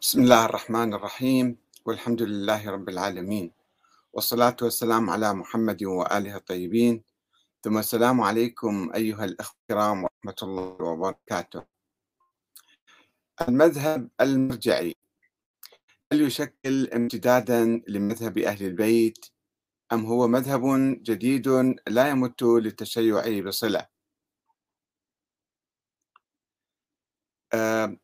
بسم الله الرحمن الرحيم والحمد لله رب العالمين والصلاة والسلام على محمد وآله الطيبين. ثم السلام عليكم أيها الأخوة الكرام ورحمة الله وبركاته. المذهب المرجعي هل يشكل امتدادا لمذهب أهل البيت أم هو مذهب جديد لا يمت للتشيع بصلة؟ آه،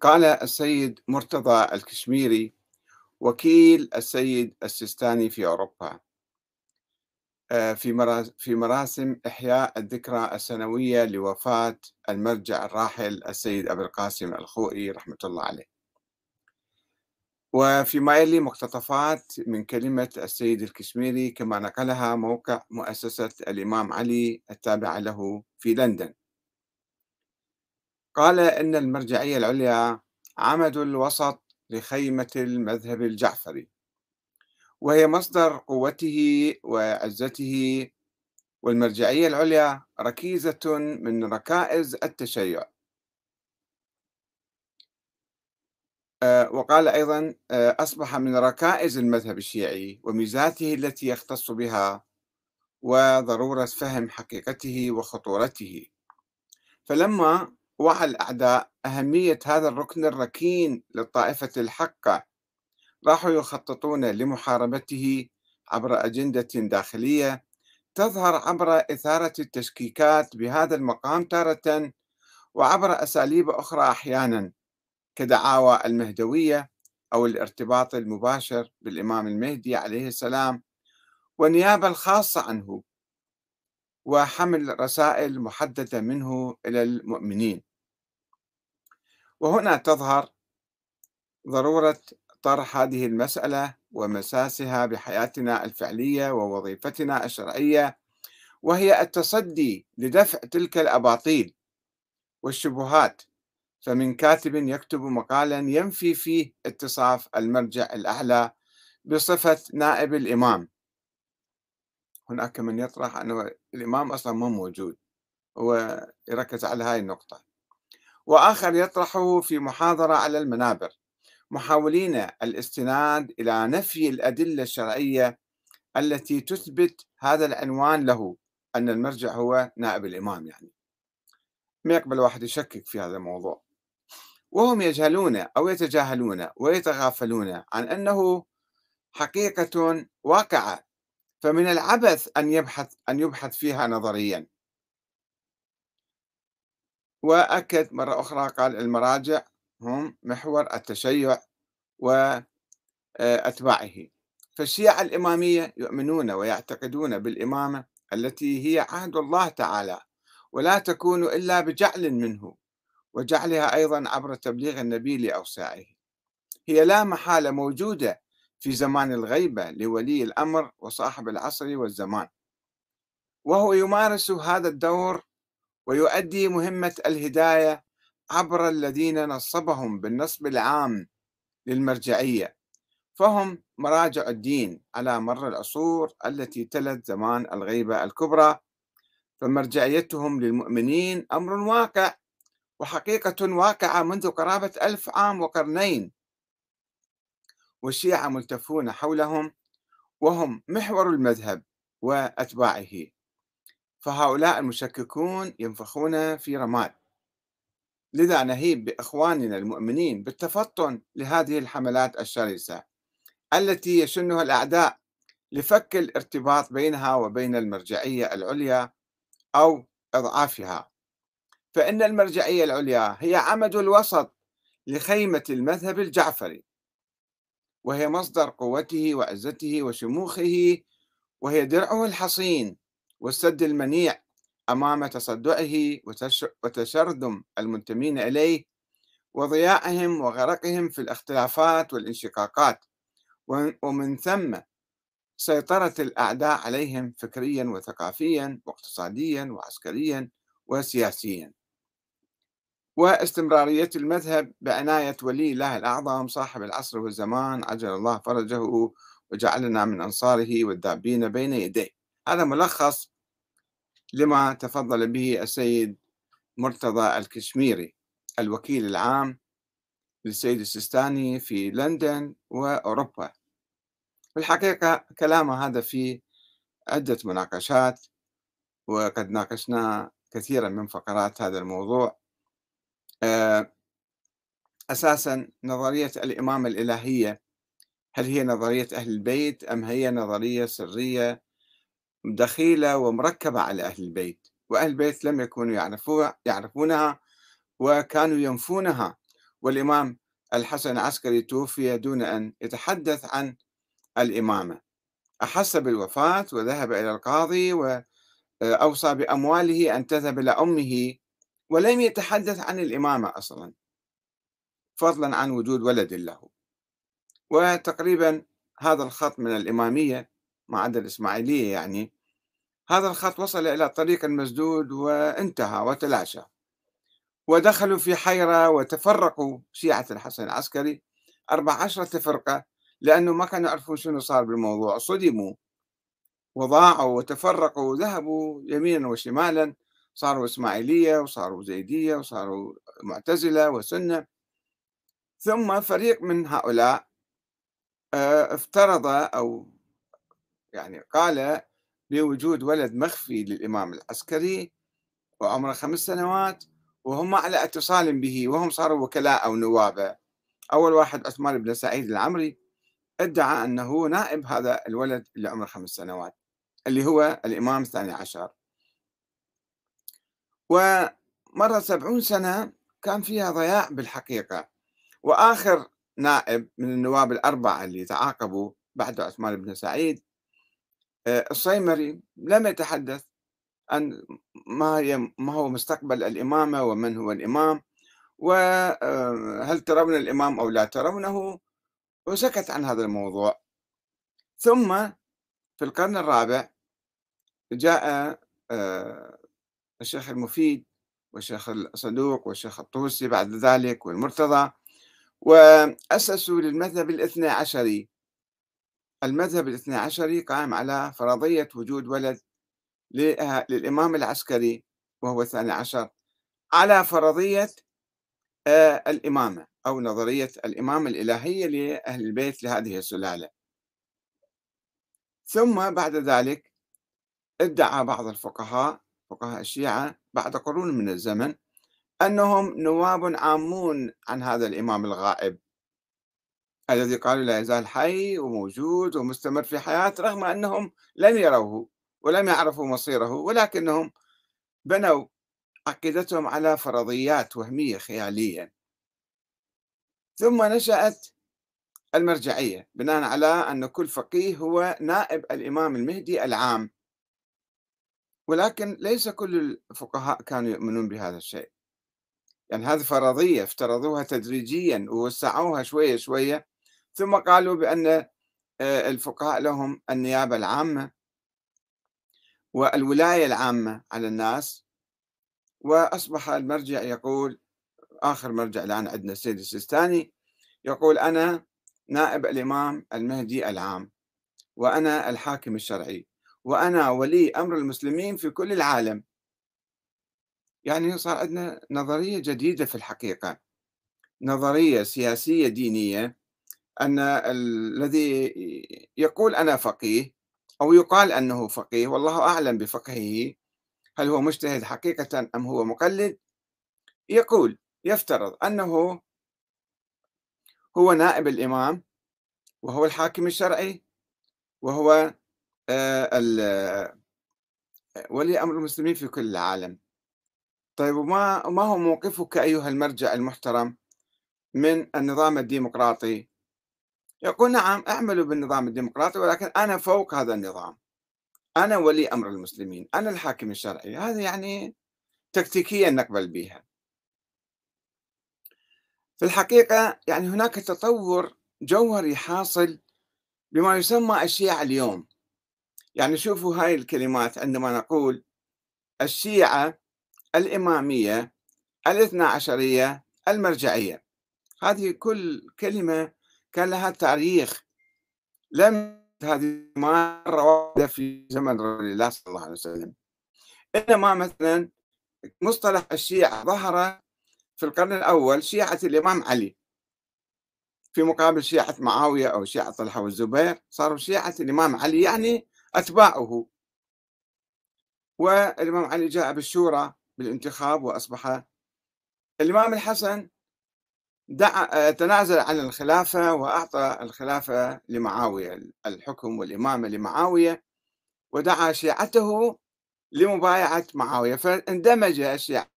قال السيد مرتضى الكشميري وكيل السيد السيستاني في أوروبا. آه، في مراسم إحياء الذكرى السنوية لوفاة المرجع الراحل السيد أبي القاسم الخوئي رحمة الله عليه. وفيما يلي مقتطفات من كلمة السيد الكشميري كما نقلها موقع مؤسسة الإمام علي التابعة له في لندن. قال إن المرجعية العليا عمد الوسط لخيمة المذهب الجعفري وهي مصدر قوته وعزته والمرجعية العليا ركيزة من ركائز التشيع. آه، وقال أيضا آه، أصبح من ركائز المذهب الشيعي وميزاته التي يختص بها وضرورة فهم حقيقته وخطورته. فلما وعى الأعداء أهمية هذا الركن الركين للطائفة الحقة راحوا يخططون لمحاربته عبر أجندة داخلية تظهر عبر إثارة التشكيكات بهذا المقام تارة وعبر أساليب أخرى أحيانا كدعاوى المهدوية أو الارتباط المباشر بالإمام المهدي عليه السلام والنيابة الخاصة عنه وحمل رسائل محددة منه إلى المؤمنين. وهنا تظهر ضرورة طرح هذه المسألة ومساسها بحياتنا الفعلية ووظيفتنا الشرعية وهي التصدي لدفع تلك الأباطيل والشبهات. فمن كاتب يكتب مقالا ينفي فيه اتصاف المرجع الأعلى بصفة نائب الإمام. هناك من يطرح أنه الإمام أصلا ما موجود هو يركز على هاي النقطة. وآخر يطرحه في محاضرة على المنابر. محاولين الاستناد إلى نفي الأدلة الشرعية التي تثبت هذا العنوان له أن المرجع هو نائب الإمام يعني. ما يقبل واحد يشكك في هذا الموضوع. وهم يجهلون أو يتجاهلون ويتغافلون عن أنه حقيقة واقعة فمن العبث أن يبحث أن يبحث فيها نظريا. وأكد مرة أخرى قال المراجع هم محور التشيع وأتباعه فالشيعة الإمامية يؤمنون ويعتقدون بالإمامة التي هي عهد الله تعالى ولا تكون إلا بجعل منه وجعلها أيضا عبر تبليغ النبي لأوساعه. هي لا محالة موجودة في زمان الغيبة لولي الأمر وصاحب العصر والزمان. وهو يمارس هذا الدور ويؤدي مهمة الهداية عبر الذين نصبهم بالنصب العام للمرجعية. فهم مراجع الدين على مر العصور التي تلت زمان الغيبة الكبرى فمرجعيتهم للمؤمنين أمر واقع وحقيقة واقعة منذ قرابة ألف عام وقرنين. والشيعة ملتفون حولهم وهم محور المذهب وأتباعه. فهؤلاء المشككون ينفخون في رماد. لذا نهيب بإخواننا المؤمنين بالتفطن لهذه الحملات الشرسة التي يشنها الأعداء لفك الارتباط بينها وبين المرجعية العليا أو إضعافها. فإن المرجعية العليا هي عمد الوسط لخيمة المذهب الجعفري وهي مصدر قوته وعزته وشموخه وهي درعه الحصين والسد المنيع أمام تصدعه وتشرذم المنتمين إليه وضياعهم وغرقهم في الاختلافات والانشقاقات. ومن ثم سيطرة الأعداء عليهم فكريا وثقافيا واقتصاديا وعسكريا وسياسيا. واستمرارية المذهب بعناية ولي الله الأعظم صاحب العصر والزمان عجل الله فرجه وجعلنا من أنصاره والذابين بين يديه. هذا ملخص لما تفضل به السيد مرتضى الكشميري الوكيل العام للسيد السيستاني في لندن وأوروبا. في الحقيقة كلامه هذا في عدة مناقشات وقد ناقشنا كثيرا من فقرات هذا الموضوع. آه، أساسا نظرية الإمامة الإلهية هل هي نظرية أهل البيت أم هي نظرية سرية دخيلة ومركبة على أهل البيت وأهل البيت لم يكونوا يعرفونها وكانوا ينفونها. والإمام الحسن العسكري توفي دون أن يتحدث عن الإمامة. أحس بالوفاة وذهب إلى القاضي وأوصى بأمواله أن تذهب إلى أمه ولم يتحدث عن الإمامة أصلا فضلا عن وجود ولد له. وتقريبا هذا الخط من الإمامية ما عدا الإسماعيلية يعني. هذا الخط وصل إلى طريق مسدود وانتهى وتلاشى. ودخلوا في حيرة وتفرقوا شيعة الحسن العسكري أربع عشرة فرقة لأنه ما كانوا يعرفون شنو صار بالموضوع. صدموا وضاعوا وتفرقوا وذهبوا يمينا وشمالا. صاروا إسماعيلية وصاروا زيدية وصاروا معتزلة وسنة. ثم فريق من هؤلاء آه، افترض أو يعني قال بوجود ولد مخفي للإمام العسكري وعمره خمس سنوات وهم على اتصال به وهم صاروا وكلاء أو نوابة أول واحد عثمان بن سعيد العمري ادعى أنه نائب هذا الولد اللي عمره خمس سنوات اللي هو الإمام الثاني عشر. ومرة سبعون سنة كان فيها ضياع بالحقيقة. وآخر نائب من النواب الأربعة اللي تعاقبوا بعد عثمان بن سعيد الصيمري لم يتحدث عن ما ما هو مستقبل الإمامة ومن هو الإمام وهل آه، ترون الإمام أو لا ترونه؟ وسكت عن هذا الموضوع. ثم في القرن الرابع جاء آه، الشيخ المفيد والشيخ الصدوق والشيخ الطوسي بعد ذلك والمرتضى وأسسوا للمذهب الاثنى عشري المذهب الاثنى عشري قائم على فرضية وجود ولد للإمام العسكري وهو الثاني عشر على فرضية آه، الإمامة أو نظرية الإمامة الإلهية لأهل البيت لهذه السلالة. ثم بعد ذلك ادعى بعض الفقهاء فقهاء الشيعة بعد قرون من الزمن أنهم نواب عامون عن هذا الإمام الغائب. الذي قالوا لا يزال حي وموجود ومستمر في حياة رغم أنهم لم يروه ولم يعرفوا مصيره ولكنهم بنوا عقيدتهم على فرضيات وهمية خيالية. ثم نشأت المرجعية بناء على أن كل فقيه هو نائب الإمام المهدي العام. ولكن ليس كل الفقهاء كانوا يؤمنون بهذا الشيء. يعني هذه فرضية افترضوها تدريجيا ووسعوها شوية شوية ثم قالوا بأن آه، الفقهاء لهم النيابة العامة والولاية العامة على الناس. وأصبح المرجع يقول آخر مرجع الآن عندنا السيد السيستاني يقول أنا نائب الإمام المهدي العام وأنا الحاكم الشرعي وأنا ولي أمر المسلمين في كل العالم. يعني صار عندنا نظرية جديدة في الحقيقة نظرية سياسية دينية أن الذي يقول أنا فقيه أو يقال أنه فقيه والله أعلم بفقهه هل هو مجتهد حقيقة أم هو مقلد يقول يفترض أنه هو نائب الإمام وهو الحاكم الشرعي وهو آه، ولي أمر المسلمين في كل العالم. طيب وما ما هو موقفك أيها المرجع المحترم من النظام الديمقراطي يقول نعم أعملوا بالنظام الديمقراطي ولكن أنا فوق هذا النظام. أنا ولي أمر المسلمين أنا الحاكم الشرعي. هذا يعني تكتيكيا نقبل بها في الحقيقة يعني هناك تطور جوهري حاصل بما يسمى الشيعة اليوم. يعني شوفوا هاي الكلمات عندما نقول الشيعة الإمامية الاثنى عشرية المرجعية. هذه كل كلمة كان لها تاريخ. لم هذه مرة واحدة في زمن رسول الله صلى الله عليه وسلم. إنما مثلا مصطلح الشيعة ظهر في القرن الأول شيعة الإمام علي. في مقابل شيعة معاوية أو شيعة طلحة والزبير صاروا شيعة الإمام علي يعني أتباعه. والإمام علي جاء بالشورى بالانتخاب وأصبح الإمام الحسن دعا تنازل عن الخلافة وأعطى الخلافة لمعاوية الحكم والإمامة لمعاوية ودعا شيعته لمبايعة معاوية فاندمج الشيعة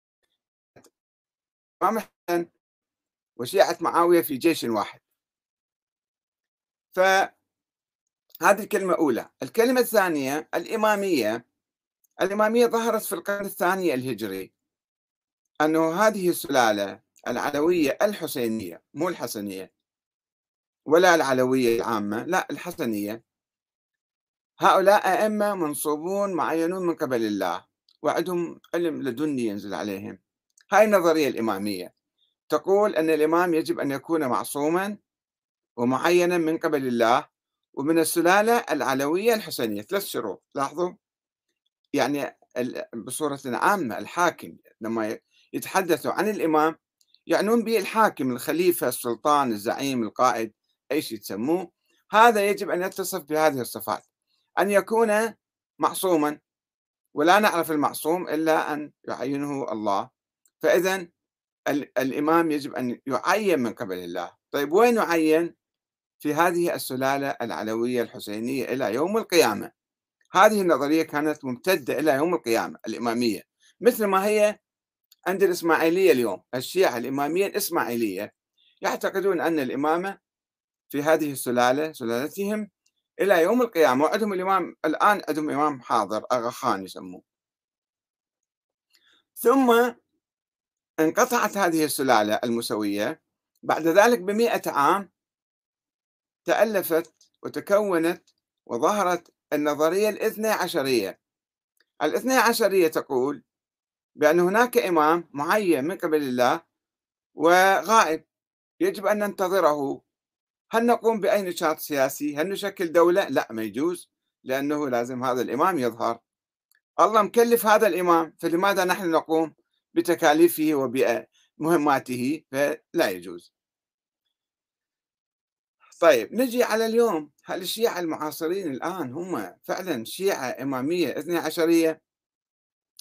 وشيعة معاوية في جيش واحد. فهذه الكلمة الأولى. الكلمة الثانية الإمامية. الإمامية ظهرت في القرن الثاني الهجري أنه هذه السلالة العلوية الحسينية مو الحسنية. ولا العلوية العامة لا الحسنية. هؤلاء أئمة منصوبون معينون من قبل الله وعندهم علم لدني ينزل عليهم. هاي النظرية الإمامية. تقول أن الإمام يجب أن يكون معصوما ومعينا من قبل الله ومن السلالة العلوية الحسنية. ثلاث شروط لاحظوا؟ يعني بصورة عامة الحاكم لما يتحدثوا عن الإمام يعنون به الحاكم الخليفة السلطان الزعيم القائد أي شيء تسموه. هذا يجب أن يتصف بهذه الصفات. أن يكون معصوما ولا نعرف المعصوم إلا أن يعينه الله. فإذا الإمام يجب أن يعين من قبل الله. طيب وين يعين؟ في هذه السلالة العلوية الحسينية إلى يوم القيامة. هذه النظرية كانت ممتدة إلى يوم القيامة الإمامية. مثل ما هي عند الإسماعيلية اليوم الشيعة الإمامية الإسماعيلية يعتقدون أن الإمامة في هذه السلالة سلالتهم إلى يوم القيامة وعندهم الإمام الآن عندهم إمام حاضر أغا خان يسموه. ثم انقطعت هذه السلالة المسوية بعد ذلك بمئة عام تألفت وتكونت وظهرت النظرية الاثنى عشرية. الاثنى عشرية تقول بأن هناك إمام معين من قبل الله وغائب يجب أن ننتظره. هل نقوم بأي نشاط سياسي؟ هل نشكل دولة؟ لا ما يجوز لأنه لازم هذا الإمام يظهر. الله مكلف هذا الإمام فلماذا نحن نقوم بتكاليفه وبمهماته؟ فلا يجوز. طيب نجي على اليوم. هل الشيعة المعاصرين الآن هم فعلا شيعة إمامية اثني عشرية؟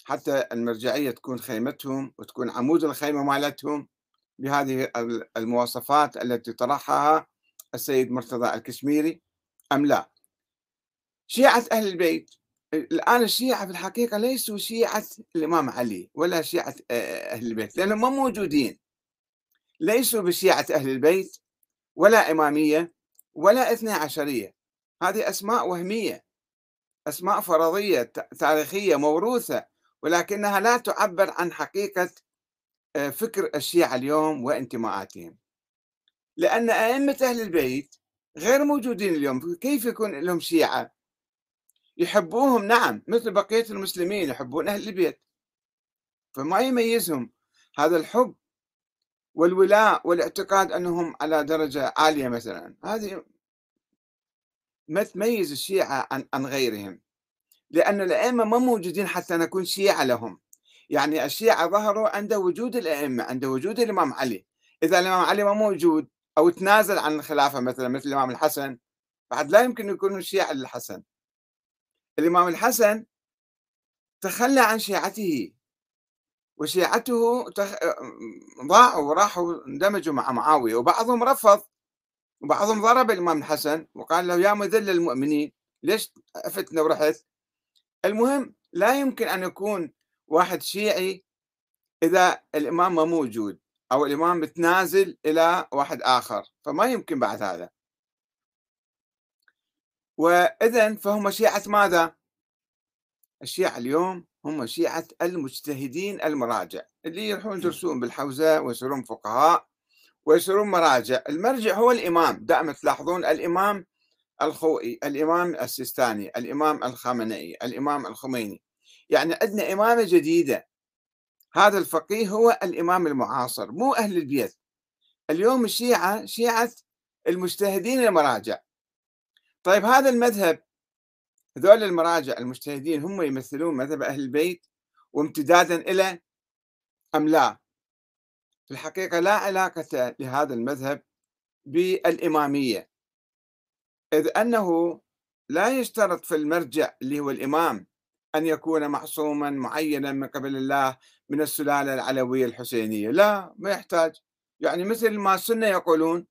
حتى المرجعية تكون خيمتهم وتكون عمود الخيمة مالتهم. بهذه المواصفات التي طرحها السيد مرتضى الكشميري أم لا؟ شيعة أهل البيت الآن الشيعة في الحقيقة ليسوا شيعة الإمام علي ولا شيعة أهل البيت لأنهم ما موجودين. ليسوا بشيعة أهل البيت ولا إمامية ولا اثنى عشرية. هذه أسماء وهمية أسماء فرضية تاريخية موروثة. ولكنها لا تعبر عن حقيقة آه، فكر الشيعة اليوم وانتماءاتهم. لأن أئمة أهل البيت غير موجودين اليوم كيف يكون لهم شيعة؟ يحبوهم نعم مثل بقية المسلمين يحبون أهل البيت. فما يميزهم هذا الحب والولاء والاعتقاد أنهم على درجة عالية مثلا؟ هذه ما تميز الشيعة عن, عن غيرهم. لأن الأئمة ما موجودين حتى نكون شيعة لهم. يعني الشيعة ظهروا عند وجود الأئمة عند وجود الإمام علي. إذا الإمام علي ما موجود أو تنازل عن الخلافة مثلا مثل الإمام الحسن بعد لا يمكن يكونوا شيعة للحسن. الإمام الحسن تخلى عن شيعته وشيعته تخ... ضاعوا وراحوا اندمجوا مع معاوية وبعضهم رفض وبعضهم ضرب الإمام الحسن وقال له يا مذل المؤمنين ليش أفتنا ورحت؟ المهم لا يمكن أن يكون واحد شيعي إذا الإمام ما موجود أو الإمام متنازل إلى واحد آخر فما يمكن بعد هذا. وإذا فهم شيعة ماذا؟ الشيعة اليوم هم شيعة المجتهدين المراجع اللي يروحون يدرسون بالحوزة ويصيرون فقهاء ويصيرون مراجع. المرجع هو الإمام دائما تلاحظون الإمام الخوئي الإمام السيستاني الإمام الخامنئي الإمام الخميني. يعني عندنا إمامة جديدة. هذا الفقيه هو الإمام المعاصر مو أهل البيت. اليوم الشيعة شيعة المجتهدين المراجع. طيب هذا المذهب هذول المراجع المجتهدين هم يمثلون مذهب أهل البيت وامتدادا إلى أم لا؟ في الحقيقة لا علاقة لهذا المذهب بالإمامية. إذ أنه لا يشترط في المرجع اللي هو الإمام أن يكون معصوما معينا من قبل الله من السلالة العلوية الحسينية لا ما يحتاج. يعني مثل ما السنة يقولون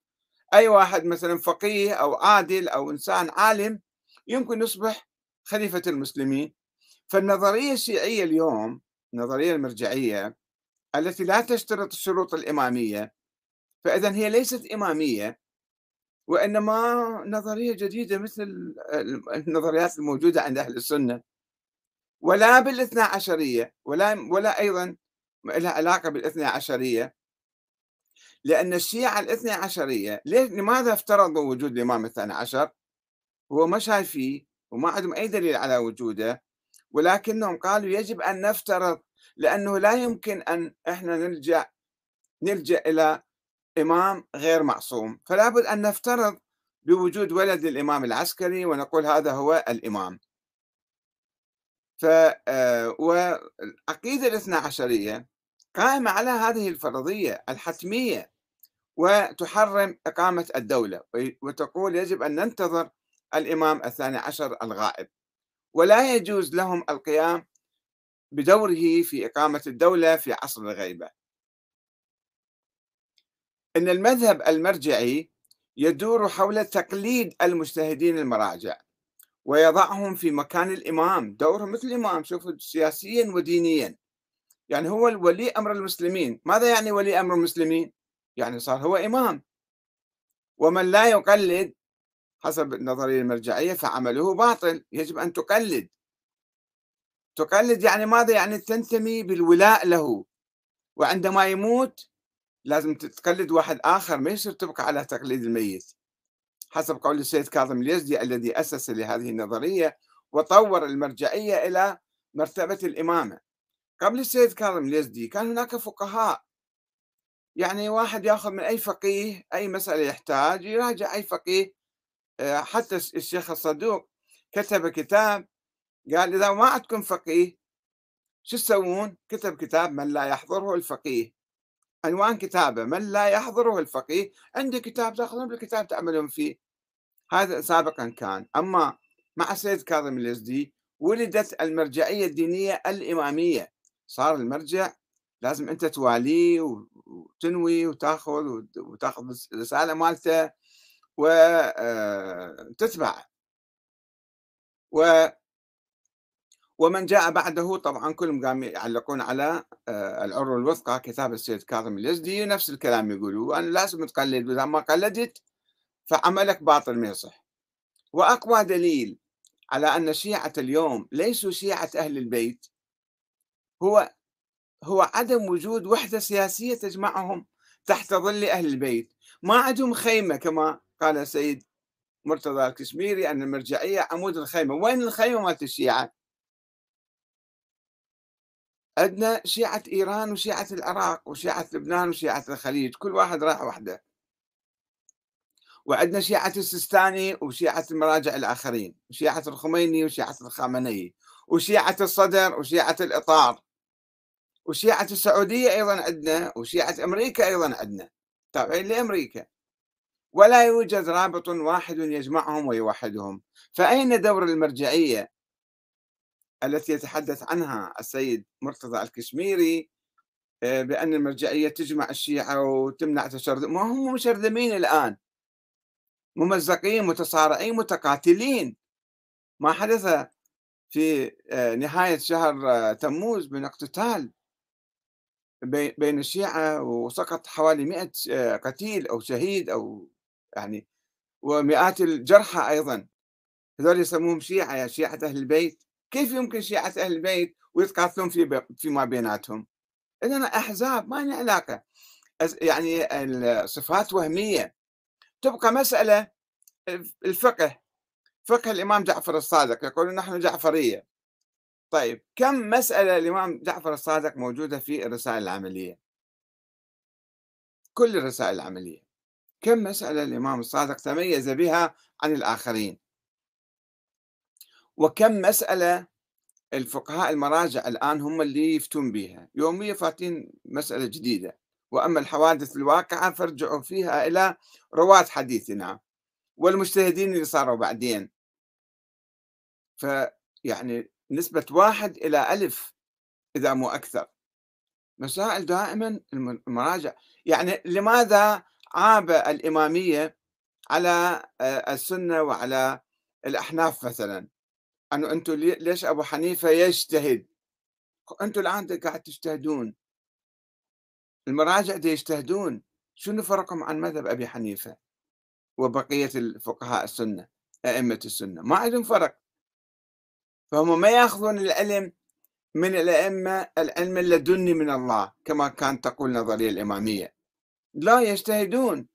أي واحد مثلا فقيه أو عادل أو إنسان عالم يمكن يصبح خليفة المسلمين. فالنظرية الشيعية اليوم النظرية المرجعية التي لا تشترط الشروط الإمامية فإذا هي ليست إمامية. وإنما نظرية جديدة مثل النظريات الموجودة عند أهل السنة. ولا بالإثنى عشرية ولا ولا أيضا لها علاقة بالإثنى عشرية. لأن الشيعة الإثنى عشرية لماذا افترضوا وجود الإمام الثاني عشر؟ هو ما شايفيه وما عندهم أي دليل على وجوده. ولكنهم قالوا يجب أن نفترض لأنه لا يمكن أن إحنا نلجأ نلجأ إلى إمام غير معصوم فلا بد أن نفترض بوجود ولد الإمام العسكري ونقول هذا هو الإمام. ف آه، والعقيدة الاثنى عشرية قائمة على هذه الفرضية الحتمية وتحرم إقامة الدولة وتقول يجب أن ننتظر الإمام الثاني عشر الغائب. ولا يجوز لهم القيام بدوره في إقامة الدولة في عصر الغيبة. إن المذهب المرجعي يدور حول تقليد المجتهدين المراجع ويضعهم في مكان الإمام دورهم مثل الإمام شوفوا سياسيا ودينيا. يعني هو ولي أمر المسلمين. ماذا يعني ولي أمر المسلمين؟ يعني صار هو إمام. ومن لا يقلد حسب النظرية المرجعية فعمله باطل. يجب أن تقلد. تقلد يعني ماذا؟ يعني تنتمي بالولاء له. وعندما يموت لازم تقلد واحد آخر ما يصير تبقى على تقليد الميت. حسب قول السيد كاظم اليزدي الذي أسس لهذه النظرية وطور المرجعية إلى مرتبة الإمامة. قبل السيد كاظم اليزدي كان هناك فقهاء. يعني واحد يأخذ من أي فقيه أي مسألة يحتاج يراجع أي فقيه. آه، حتى الشيخ الصدوق كتب كتاب قال إذا ما عندكم فقيه شو تسوون؟ كتب كتاب من لا يحضره الفقيه. عنوان كتابه من لا يحضره الفقيه. عندي كتاب تاخذون بالكتاب تعملون فيه. هذا سابقا كان. أما مع السيد كاظم اليزدي ولدت المرجعية الدينية الإمامية. صار المرجع لازم أنت تواليه وتنوي وتأخذ وتأخذ الرسالة مالته وتتبع و ومن جاء بعده طبعا كلهم قاموا يعلقون على آه، العروة الوثقى كتاب السيد كاظم اليزدي نفس الكلام يقولوا. أنا لازم تقلد وإذا ما قلدت فعملك باطل ما يصح. وأقوى دليل على أن الشيعة اليوم ليسوا شيعة أهل البيت هو هو عدم وجود وحدة سياسية تجمعهم تحت ظل أهل البيت. ما عندهم خيمة كما قال السيد مرتضى الكشميري أن المرجعية عمود الخيمة. وين الخيمة مالت الشيعة؟ عندنا شيعة إيران وشيعة العراق وشيعة لبنان وشيعة الخليج كل واحد راح وحده. وعندنا شيعة السيستاني وشيعة المراجع الآخرين وشيعة الخميني وشيعة الخامنئي وشيعة الصدر وشيعة الإطار. وشيعة السعودية أيضا عندنا وشيعة أمريكا أيضا عندنا. تابعين لأمريكا. ولا يوجد رابط واحد يجمعهم ويوحدهم. فأين دور المرجعية؟ التي يتحدث عنها السيد مرتضى الكشميري آه، بأن المرجعية تجمع الشيعة وتمنع تشرذم ما هم مشرذمين الآن. ممزقين متصارعين متقاتلين. ما حدث في آه، نهاية شهر آه، تموز من اقتتال بين الشيعة وسقط حوالي 100 قتيل أو شهيد أو يعني ومئات الجرحى أيضا. هذول يسموهم شيعة يا شيعة أهل البيت. كيف يمكن شيعة أهل البيت ويتقاتلون في فيما بيناتهم؟ إذن أحزاب ما لها علاقة. يعني الصفات وهمية. تبقى مسألة الفقه. فقه الإمام جعفر الصادق يقولون نحن جعفرية. طيب كم مسألة الإمام جعفر الصادق موجودة في الرسائل العملية؟ كل الرسائل العملية. كم مسألة الإمام الصادق تميز بها عن الآخرين؟ وكم مسألة الفقهاء المراجع الآن هم اللي يفتون بها يوميا فاتين مسألة جديدة. وأما الحوادث الواقعة فارجعوا فيها إلى رواة حديثنا والمجتهدين اللي صاروا بعدين. فيعني نسبة واحد إلى ألف إذا مو أكثر. مسائل دائما المراجع. يعني لماذا عاب الإمامية على آه، السنة وعلى الأحناف مثلا؟ أنه أنتم ليش أبو حنيفة يجتهد؟ أنتم الآن قاعد تجتهدون. المراجع دي يجتهدون. شنو فرقهم عن مذهب أبي حنيفة وبقية الفقهاء السنة أئمة السنة؟ ما عندهم فرق. فهم ما يأخذون العلم من الأئمة العلم اللدني من الله كما كانت تقول نظرية الإمامية. لا يجتهدون.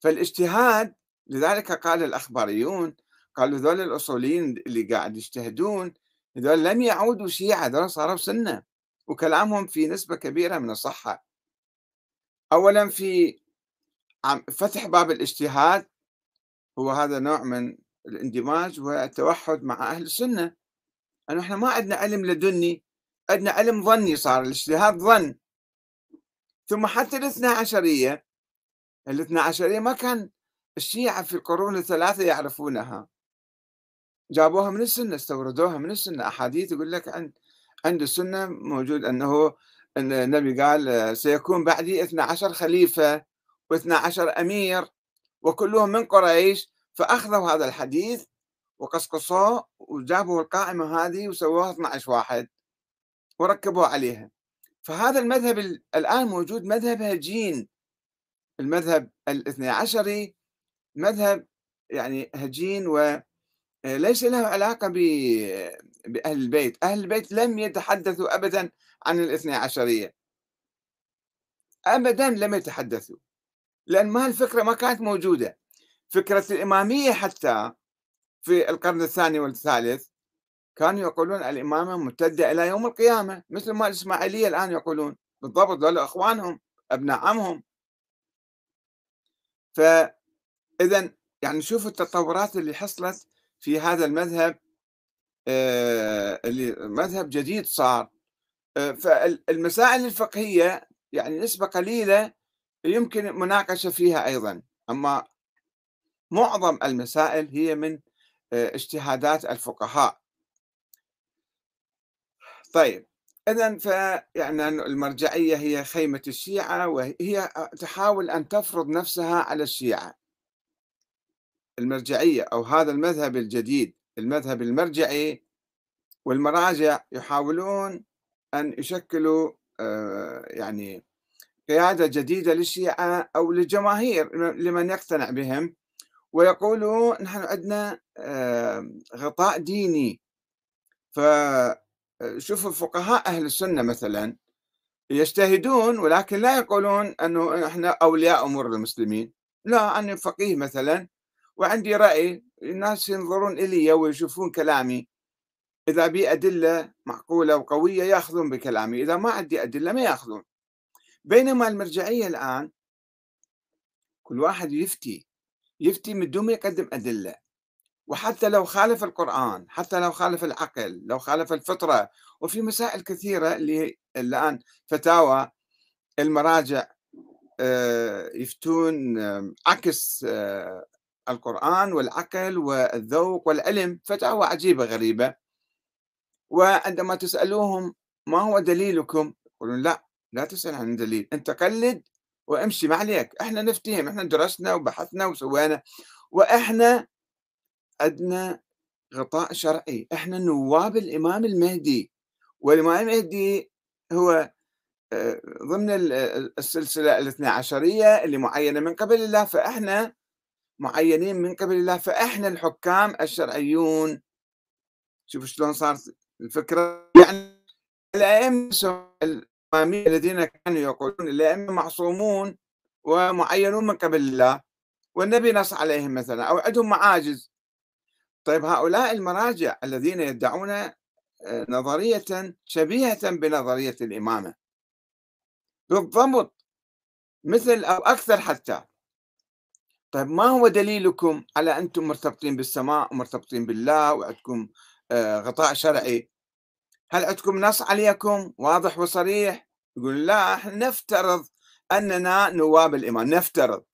فالاجتهاد لذلك قال الأخباريون قالوا ذول الأصوليين اللي قاعد يجتهدون هذول لم يعودوا شيعة هذول صاروا سنة وكلامهم في نسبة كبيرة من الصحة. أولا في فتح باب الاجتهاد هو هذا نوع من الاندماج والتوحد مع أهل السنة. أنه إحنا ما عندنا علم لدني عندنا علم ظني صار الاجتهاد ظن. ثم حتى الاثنى عشرية الاثنى عشرية ما كان الشيعة في القرون الثلاثة يعرفونها. جابوها من السنة استوردوها من السنة. أحاديث يقول لك عند عند السنة موجود أن النبي قال سيكون بعدي 12 خليفة و12 أمير وكلهم من قريش. فأخذوا هذا الحديث وقصقصوه وجابوا القائمة هذه وسووها 12 واحد وركبوا عليها. فهذا المذهب الآن موجود مذهب هجين. المذهب الاثني عشري مذهب يعني هجين وليس له علاقة بأهل البيت. أهل البيت لم يتحدثوا أبدا عن الاثني عشرية. أبدا لم يتحدثوا لأن ما الفكرة ما كانت موجودة. فكرة الإمامية حتى في القرن الثاني والثالث كانوا يقولون الإمامة ممتدة إلى يوم القيامة مثل ما الإسماعيلية الآن يقولون بالضبط ذول أخوانهم أبناء عمهم. فإذا يعني شوفوا التطورات اللي حصلت في هذا المذهب اللي مذهب جديد صار. فالمسائل الفقهية يعني نسبة قليلة يمكن مناقشة فيها أيضا. أما معظم المسائل هي من اجتهادات الفقهاء. طيب إذا فيعني المرجعية هي خيمة الشيعة وهي تحاول أن تفرض نفسها على الشيعة. المرجعية أو هذا المذهب الجديد المذهب المرجعي والمراجع يحاولون أن يشكلوا آه، يعني قيادة جديدة للشيعة أو للجماهير لمن يقتنع بهم ويقولوا نحن عندنا آه، غطاء ديني. فشوفوا فقهاء أهل السنة مثلا يجتهدون ولكن لا يقولون أنه إحنا أولياء أمور المسلمين. لا أنا فقيه مثلا وعندي رأي الناس ينظرون إلي ويشوفون كلامي. إذا بي أدلة معقولة وقوية يأخذون بكلامي إذا ما عندي أدلة ما يأخذون. بينما المرجعية الآن كل واحد يفتي يفتي من دون ما يقدم أدلة. وحتى لو خالف القرآن حتى لو خالف العقل لو خالف الفطرة وفي مسائل كثيرة اللي الآن فتاوى المراجع آه، يفتون عكس آه، القرآن والعقل والذوق والعلم فتاوى عجيبة غريبة. وعندما تسألوهم ما هو دليلكم يقولون لا لا تسأل عن دليل أنت قلد وامشي ما عليك إحنا نفتهم إحنا درسنا وبحثنا وسوينا وإحنا عندنا غطاء شرعي إحنا نواب الإمام المهدي. والإمام المهدي هو آه، ضمن السلسلة الاثنى عشرية اللي معينة من قبل الله فإحنا معينين من قبل الله فإحنا الحكام الشرعيون. شوف شلون صارت الفكرة. يعني الأئمة الذين كانوا يقولون الأئمة معصومون ومعينون من قبل الله والنبي نص عليهم مثلا أو عندهم معاجز. طيب هؤلاء المراجع الذين يدعون آه، نظرية شبيهة بنظرية الإمامة. بالضبط. مثل أو أكثر حتى. طيب ما هو دليلكم على أنتم مرتبطين بالسماء ومرتبطين بالله وعندكم آه، غطاء شرعي؟ هل عندكم نص عليكم واضح وصريح؟ يقول لا إحنا نفترض أننا نواب الإمام نفترض.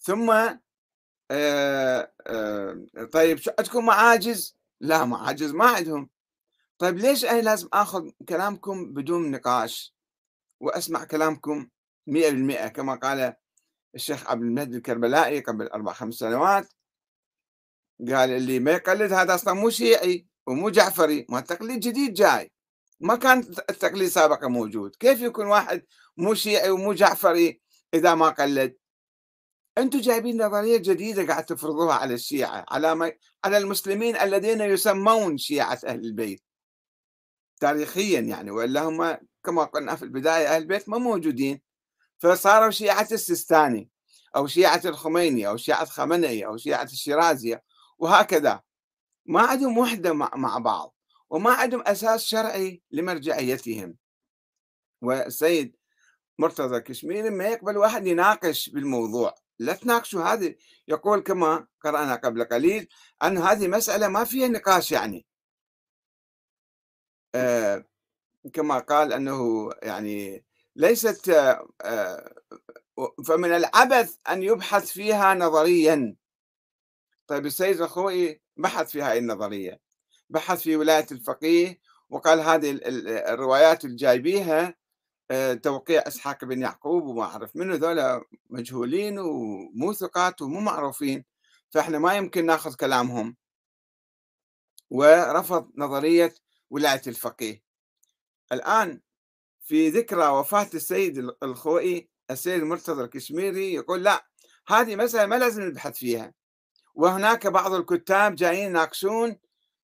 ثم آه، آه، طيب شو عندكم معاجز؟ لا معاجز ما عندهم. طيب ليش أنا لازم آخذ كلامكم بدون نقاش وأسمع كلامكم 100% كما قال الشيخ عبد المهدي الكربلائي قبل أربع خمس سنوات قال اللي ما يقلد هذا أصلا مو شيعي ومو جعفري ما التقليد جديد جاي. ما كان التقليد سابقا موجود. كيف يكون واحد مو شيعي ومو جعفري إذا ما قلد؟ أنتم جايبين نظرية جديدة قاعد تفرضوها على الشيعة على ما على المسلمين الذين يسمون شيعة أهل البيت. تاريخيا يعني وإلا هم كما قلنا في البداية أهل البيت ما موجودين. فصاروا شيعة السيستاني أو شيعة الخميني أو شيعة خمنئي أو شيعة الشيرازية وهكذا. ما عندهم وحدة مع بعض وما عندهم أساس شرعي لمرجعيتهم. والسيد مرتضى كشميري ما يقبل واحد يناقش بالموضوع. لا تناقشوا هذه. يقول كما قرأنا قبل قليل أن هذه مسألة ما فيها نقاش يعني. آه كما قال أنه يعني ليست آه, آه، فمن العبث أن يبحث فيها نظريا. طيب السيد الخوئي بحث في هذه النظرية بحث في ولاية الفقيه وقال هذه الروايات الجايبيها آه، توقيع إسحاق بن يعقوب وما أعرف منه ذولا مجهولين ومو ثقات ومو معروفين فإحنا ما يمكن ناخذ كلامهم. ورفض نظرية ولاية الفقيه. الآن في ذكرى وفاة السيد الخوئي السيد مرتضى الكشميري يقول لا هذه مسألة ما لازم نبحث فيها. وهناك بعض الكتاب جايين يناقشون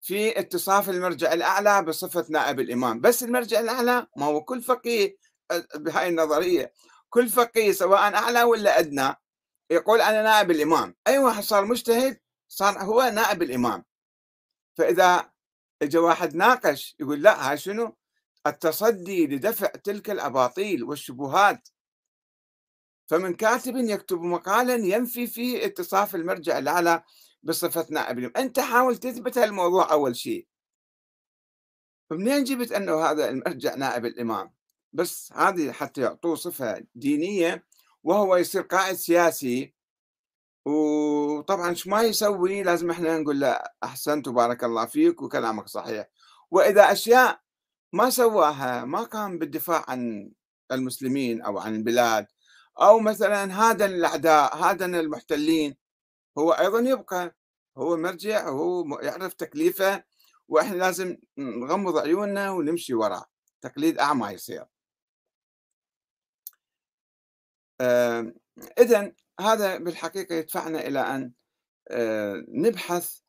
في اتصاف المرجع الأعلى بصفة نائب الإمام. بس المرجع الأعلى ما هو كل فقيه بهاي النظرية. كل فقيه سواء أعلى ولا أدنى يقول أنا نائب الإمام. أي واحد صار مجتهد صار هو نائب الإمام. فإذا اجى واحد ناقش يقول لا هاي شنو؟ التصدي لدفع تلك الأباطيل والشبهات. فمن كاتب يكتب مقالا ينفي فيه اتصاف المرجع الأعلى بصفة نائب أنت حاول تثبت هالموضوع أول شيء. فمنين جبت أنه هذا المرجع نائب الإمام؟ بس هذه حتى يعطوه صفة دينية وهو يصير قائد سياسي. وطبعا شو ما يسوي لازم إحنا نقول له أحسنت وبارك الله فيك وكلامك صحيح. وإذا أشياء ما سواها ما كان بالدفاع عن المسلمين أو عن البلاد. أو مثلا هذا الأعداء هذا المحتلين هو أيضا يبقى هو مرجع هو يعرف تكليفه وإحنا لازم نغمض عيوننا ونمشي وراه. تقليد أعمى يصير. إذا هذا بالحقيقة يدفعنا إلى أن نبحث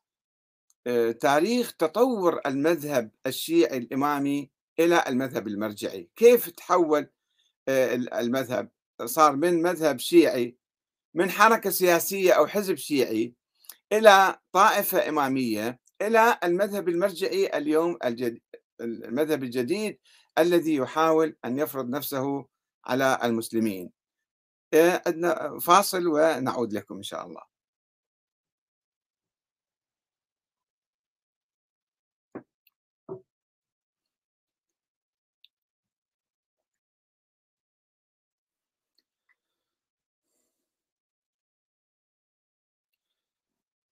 تاريخ تطور المذهب الشيعي الإمامي إلى المذهب المرجعي. كيف تحول المذهب؟ صار من مذهب شيعي من حركة سياسية أو حزب شيعي إلى طائفة إمامية إلى المذهب المرجعي اليوم الجديد المذهب الجديد الذي يحاول أن يفرض نفسه على المسلمين. عندنا فاصل ونعود لكم إن شاء الله.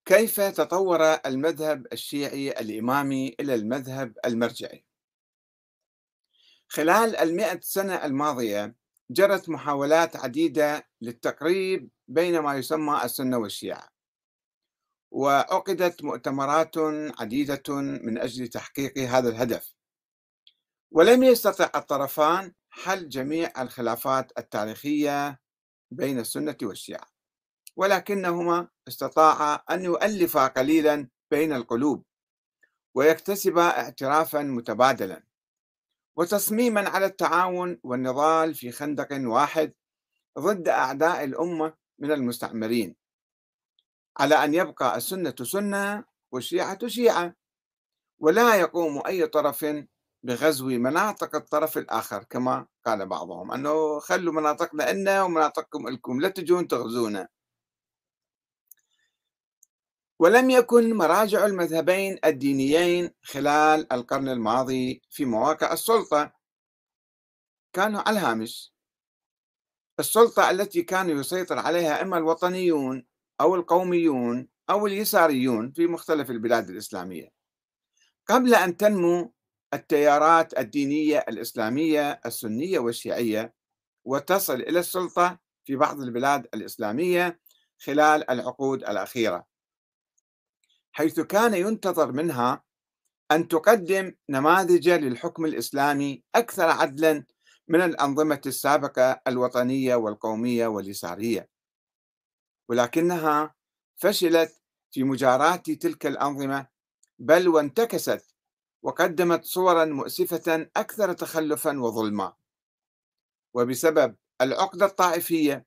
كيف تطور المذهب الشيعي الإمامي إلى المذهب المرجعي؟ خلال المئة سنة الماضية جرت محاولات عديدة للتقريب بين ما يسمى السنة والشيعة وعقدت مؤتمرات عديدة من أجل تحقيق هذا الهدف ولم يستطع الطرفان حل جميع الخلافات التاريخية بين السنة والشيعة ولكنهما استطاعا أن يؤلفا قليلا بين القلوب ويكتسبا اعترافا متبادلا وتصميما على التعاون والنضال في خندق واحد ضد أعداء الأمة من المستعمرين على أن يبقى السنة سنة والشيعة شيعة ولا يقوم أي طرف بغزو مناطق الطرف الآخر كما قال بعضهم أنه خلوا مناطقنا إلنا ومناطقكم لكم لا تجون تغزونا. ولم يكن مراجع المذهبين الدينيين خلال القرن الماضي في مواقع السلطة. كانوا على الهامش. السلطة التي كان يسيطر عليها إما الوطنيون أو القوميون أو اليساريون في مختلف البلاد الإسلامية. قبل أن تنمو التيارات الدينية الإسلامية السنية والشيعية وتصل إلى السلطة في بعض البلاد الإسلامية خلال العقود الأخيرة. حيث كان ينتظر منها أن تقدم نماذج للحكم الإسلامي أكثر عدلا من الأنظمة السابقة الوطنية والقومية واليسارية. ولكنها فشلت في مجاراة تلك الأنظمة بل وانتكست وقدمت صورا مؤسفة أكثر تخلفا وظلما. وبسبب العقدة الطائفية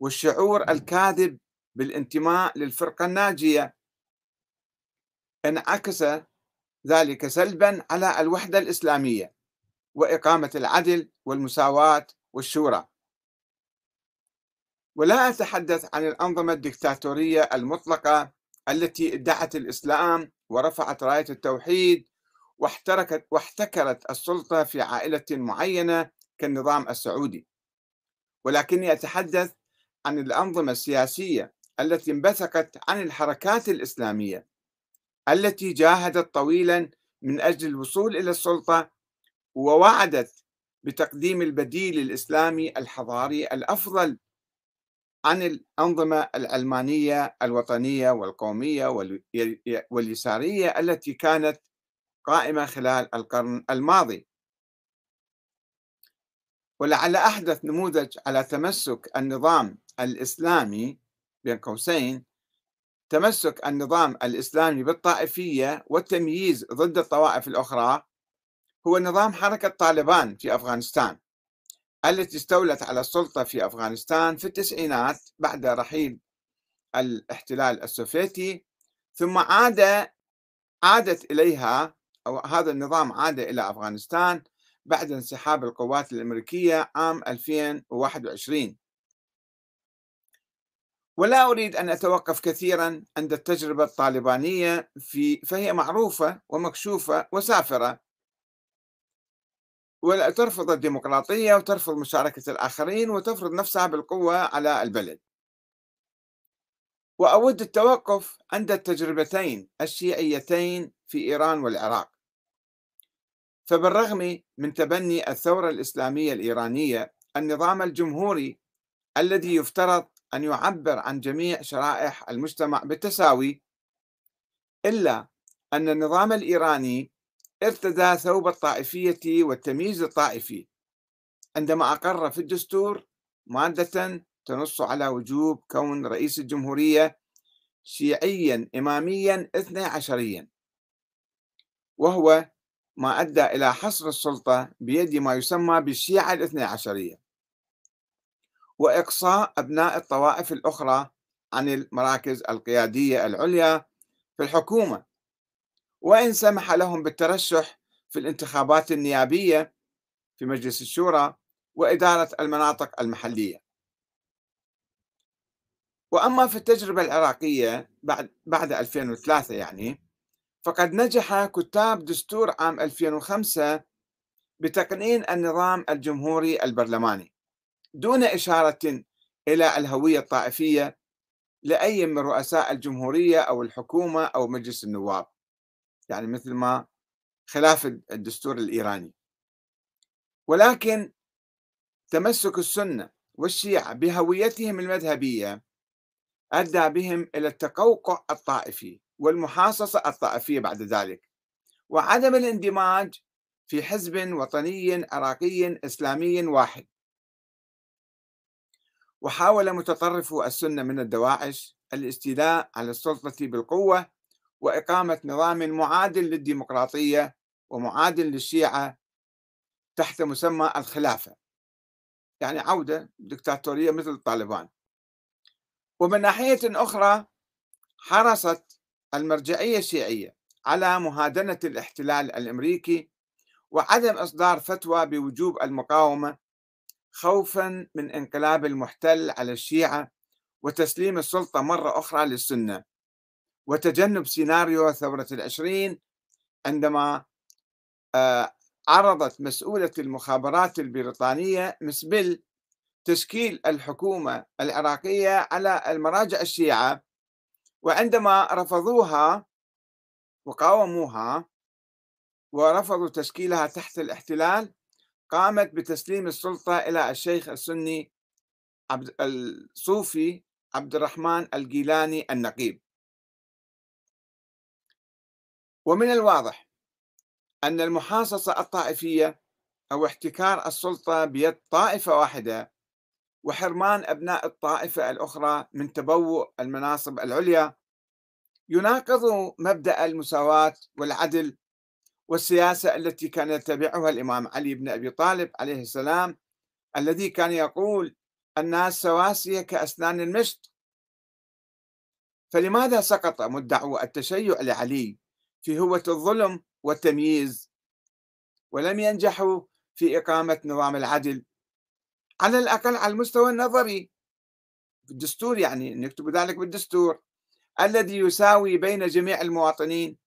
والشعور الكاذب بالانتماء للفرقة الناجية انعكس ذلك سلبا على الوحدة الإسلامية وإقامة العدل والمساواة والشورى. ولا أتحدث عن الأنظمة الدكتاتورية المطلقة التي ادعت الإسلام ورفعت راية التوحيد واحتركت واحتكرت السلطة في عائلة معينة كالنظام السعودي. ولكني أتحدث عن الأنظمة السياسية التي انبثقت عن الحركات الإسلامية التي جاهدت طويلا من أجل الوصول إلى السلطة ووعدت بتقديم البديل الإسلامي الحضاري الأفضل عن الأنظمة العلمانية الوطنية والقومية واليسارية التي كانت قائمة خلال القرن الماضي. ولعل أحدث نموذج على تمسك النظام الإسلامي بين قوسين تمسك النظام الإسلامي بالطائفية والتمييز ضد الطوائف الأخرى هو نظام حركة طالبان في أفغانستان التي استولت على السلطة في أفغانستان في التسعينات بعد رحيل الاحتلال السوفيتي ثم عاد عادت إليها أو هذا النظام عاد إلى أفغانستان بعد انسحاب القوات الأمريكية عام 2021 ولا أريد أن أتوقف كثيرا عند التجربة الطالبانية في فهي معروفة ومكشوفة وسافرة. وترفض الديمقراطية وترفض مشاركة الآخرين وتفرض نفسها بالقوة على البلد. وأود التوقف عند التجربتين الشيعيتين في إيران والعراق. فبالرغم من تبني الثورة الإسلامية الإيرانية النظام الجمهوري الذي يفترض أن يعبر عن جميع شرائح المجتمع بالتساوي إلا أن النظام الإيراني ارتدى ثوب الطائفية والتمييز الطائفي. عندما أقر في الدستور مادة تنص على وجوب كون رئيس الجمهورية شيعيا إماميا اثني عشريا. وهو ما أدى إلى حصر السلطة بيد ما يسمى بالشيعة الاثني عشرية. وإقصاء أبناء الطوائف الأخرى عن المراكز القيادية العليا في الحكومة. وإن سمح لهم بالترشح في الانتخابات النيابية في مجلس الشورى وإدارة المناطق المحلية. وأما في التجربة العراقية بعد بعد 2003 يعني فقد نجح كتاب دستور عام 2005 بتقنين النظام الجمهوري البرلماني. دون إشارة إلى الهوية الطائفية لأي من رؤساء الجمهورية أو الحكومة أو مجلس النواب. يعني مثل ما خلاف الدستور الإيراني. ولكن تمسك السنة والشيعة بهويتهم المذهبية أدى بهم إلى التقوقع الطائفي والمحاصصة الطائفية بعد ذلك. وعدم الاندماج في حزب وطني عراقي إسلامي واحد. وحاول متطرفو السنة من الدواعش الاستيلاء على السلطة بالقوة وإقامة نظام معادل للديمقراطية ومعادل للشيعة تحت مسمى الخلافة. يعني عودة دكتاتورية مثل الطالبان. ومن ناحية أخرى حرصت المرجعية الشيعية على مهادنة الاحتلال الأمريكي وعدم إصدار فتوى بوجوب المقاومة خوفا من انقلاب المحتل على الشيعة وتسليم السلطة مرة أخرى للسنة. وتجنب سيناريو ثورة العشرين عندما آه، عرضت مسؤولة المخابرات البريطانية مسبل تشكيل الحكومة العراقية على المراجع الشيعة. وعندما رفضوها وقاوموها ورفضوا تشكيلها تحت الاحتلال قامت بتسليم السلطة إلى الشيخ السني عبد الصوفي عبد الرحمن الجيلاني النقيب. ومن الواضح أن المحاصصة الطائفية أو احتكار السلطة بيد طائفة واحدة وحرمان أبناء الطائفة الأخرى من تبوء المناصب العليا يناقض مبدأ المساواة والعدل والسياسة التي كان يتبعها الإمام علي بن أبي طالب عليه السلام الذي كان يقول الناس سواسية كأسنان المشط. فلماذا سقط مدعو التشيع لعلي في هوة الظلم والتمييز؟ ولم ينجحوا في إقامة نظام العدل. على الأقل على المستوى النظري. في الدستور يعني نكتب ذلك بالدستور. الذي يساوي بين جميع المواطنين.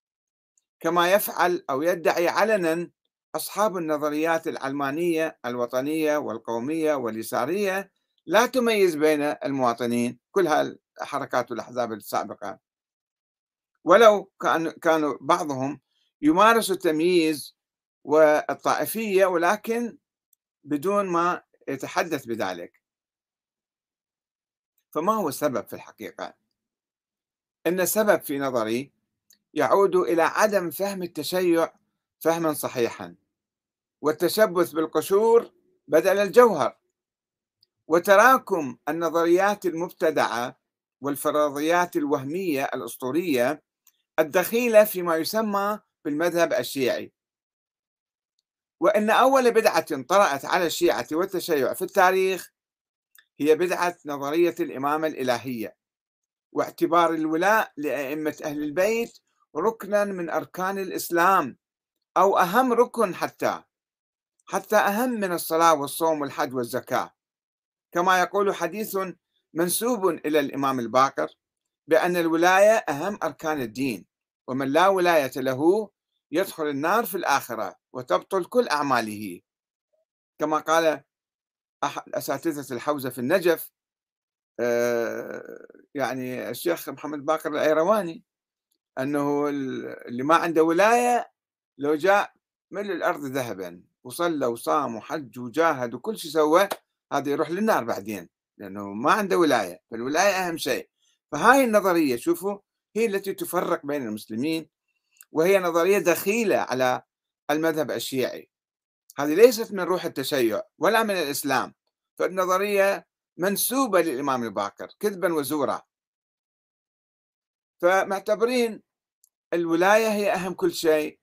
كما يفعل أو يدعي علنا أصحاب النظريات العلمانية الوطنيي والقومية واليسارية لا تميز بين المواطنين كل هالحركات والأحزاب السابقة ولو كان كانوا بعضهم يمارس التمييز والطائفية ولكن بدون ما يتحدث بذلك فما هو السبب في الحقيقة؟ إن السبب في نظري يعود إلى عدم فهم التشيع فهما صحيحا. والتشبث بالقشور بدل الجوهر. وتراكم النظريات المبتدعة والفرضيات الوهمية الأسطورية الدخيلة فيما يسمى بالمذهب الشيعي. وأن أول بدعة طرأت على الشيعة والتشيع في التاريخ هي بدعة نظرية الإمامة الإلهية واعتبار الولاء لأئمة أهل البيت ركنا من أركان الإسلام أو أهم ركن حتى حتى أهم من الصلاة والصوم والحج والزكاة. كما يقول حديث منسوب إلى الإمام الباقر بأن الولاية أهم أركان الدين ومن لا ولاية له يدخل النار في الآخرة وتبطل كل أعماله. كما قال أحد أساتذة الحوزة في النجف آه، يعني الشيخ محمد باقر الأيرواني أنه اللي ما عنده ولاية لو جاء ملء الأرض ذهبا وصلى وصام وحج وجاهد وكل شيء سوى هذا يروح للنار بعدين لأنه ما عنده ولاية فالولاية أهم شيء. فهاي النظرية شوفوا هي التي تفرق بين المسلمين وهي نظرية دخيلة على المذهب الشيعي. هذه ليست من روح التشيع ولا من الإسلام فالنظرية منسوبة للإمام الباقر كذبا وزورا. فمعتبرين الولاية هي أهم كل شيء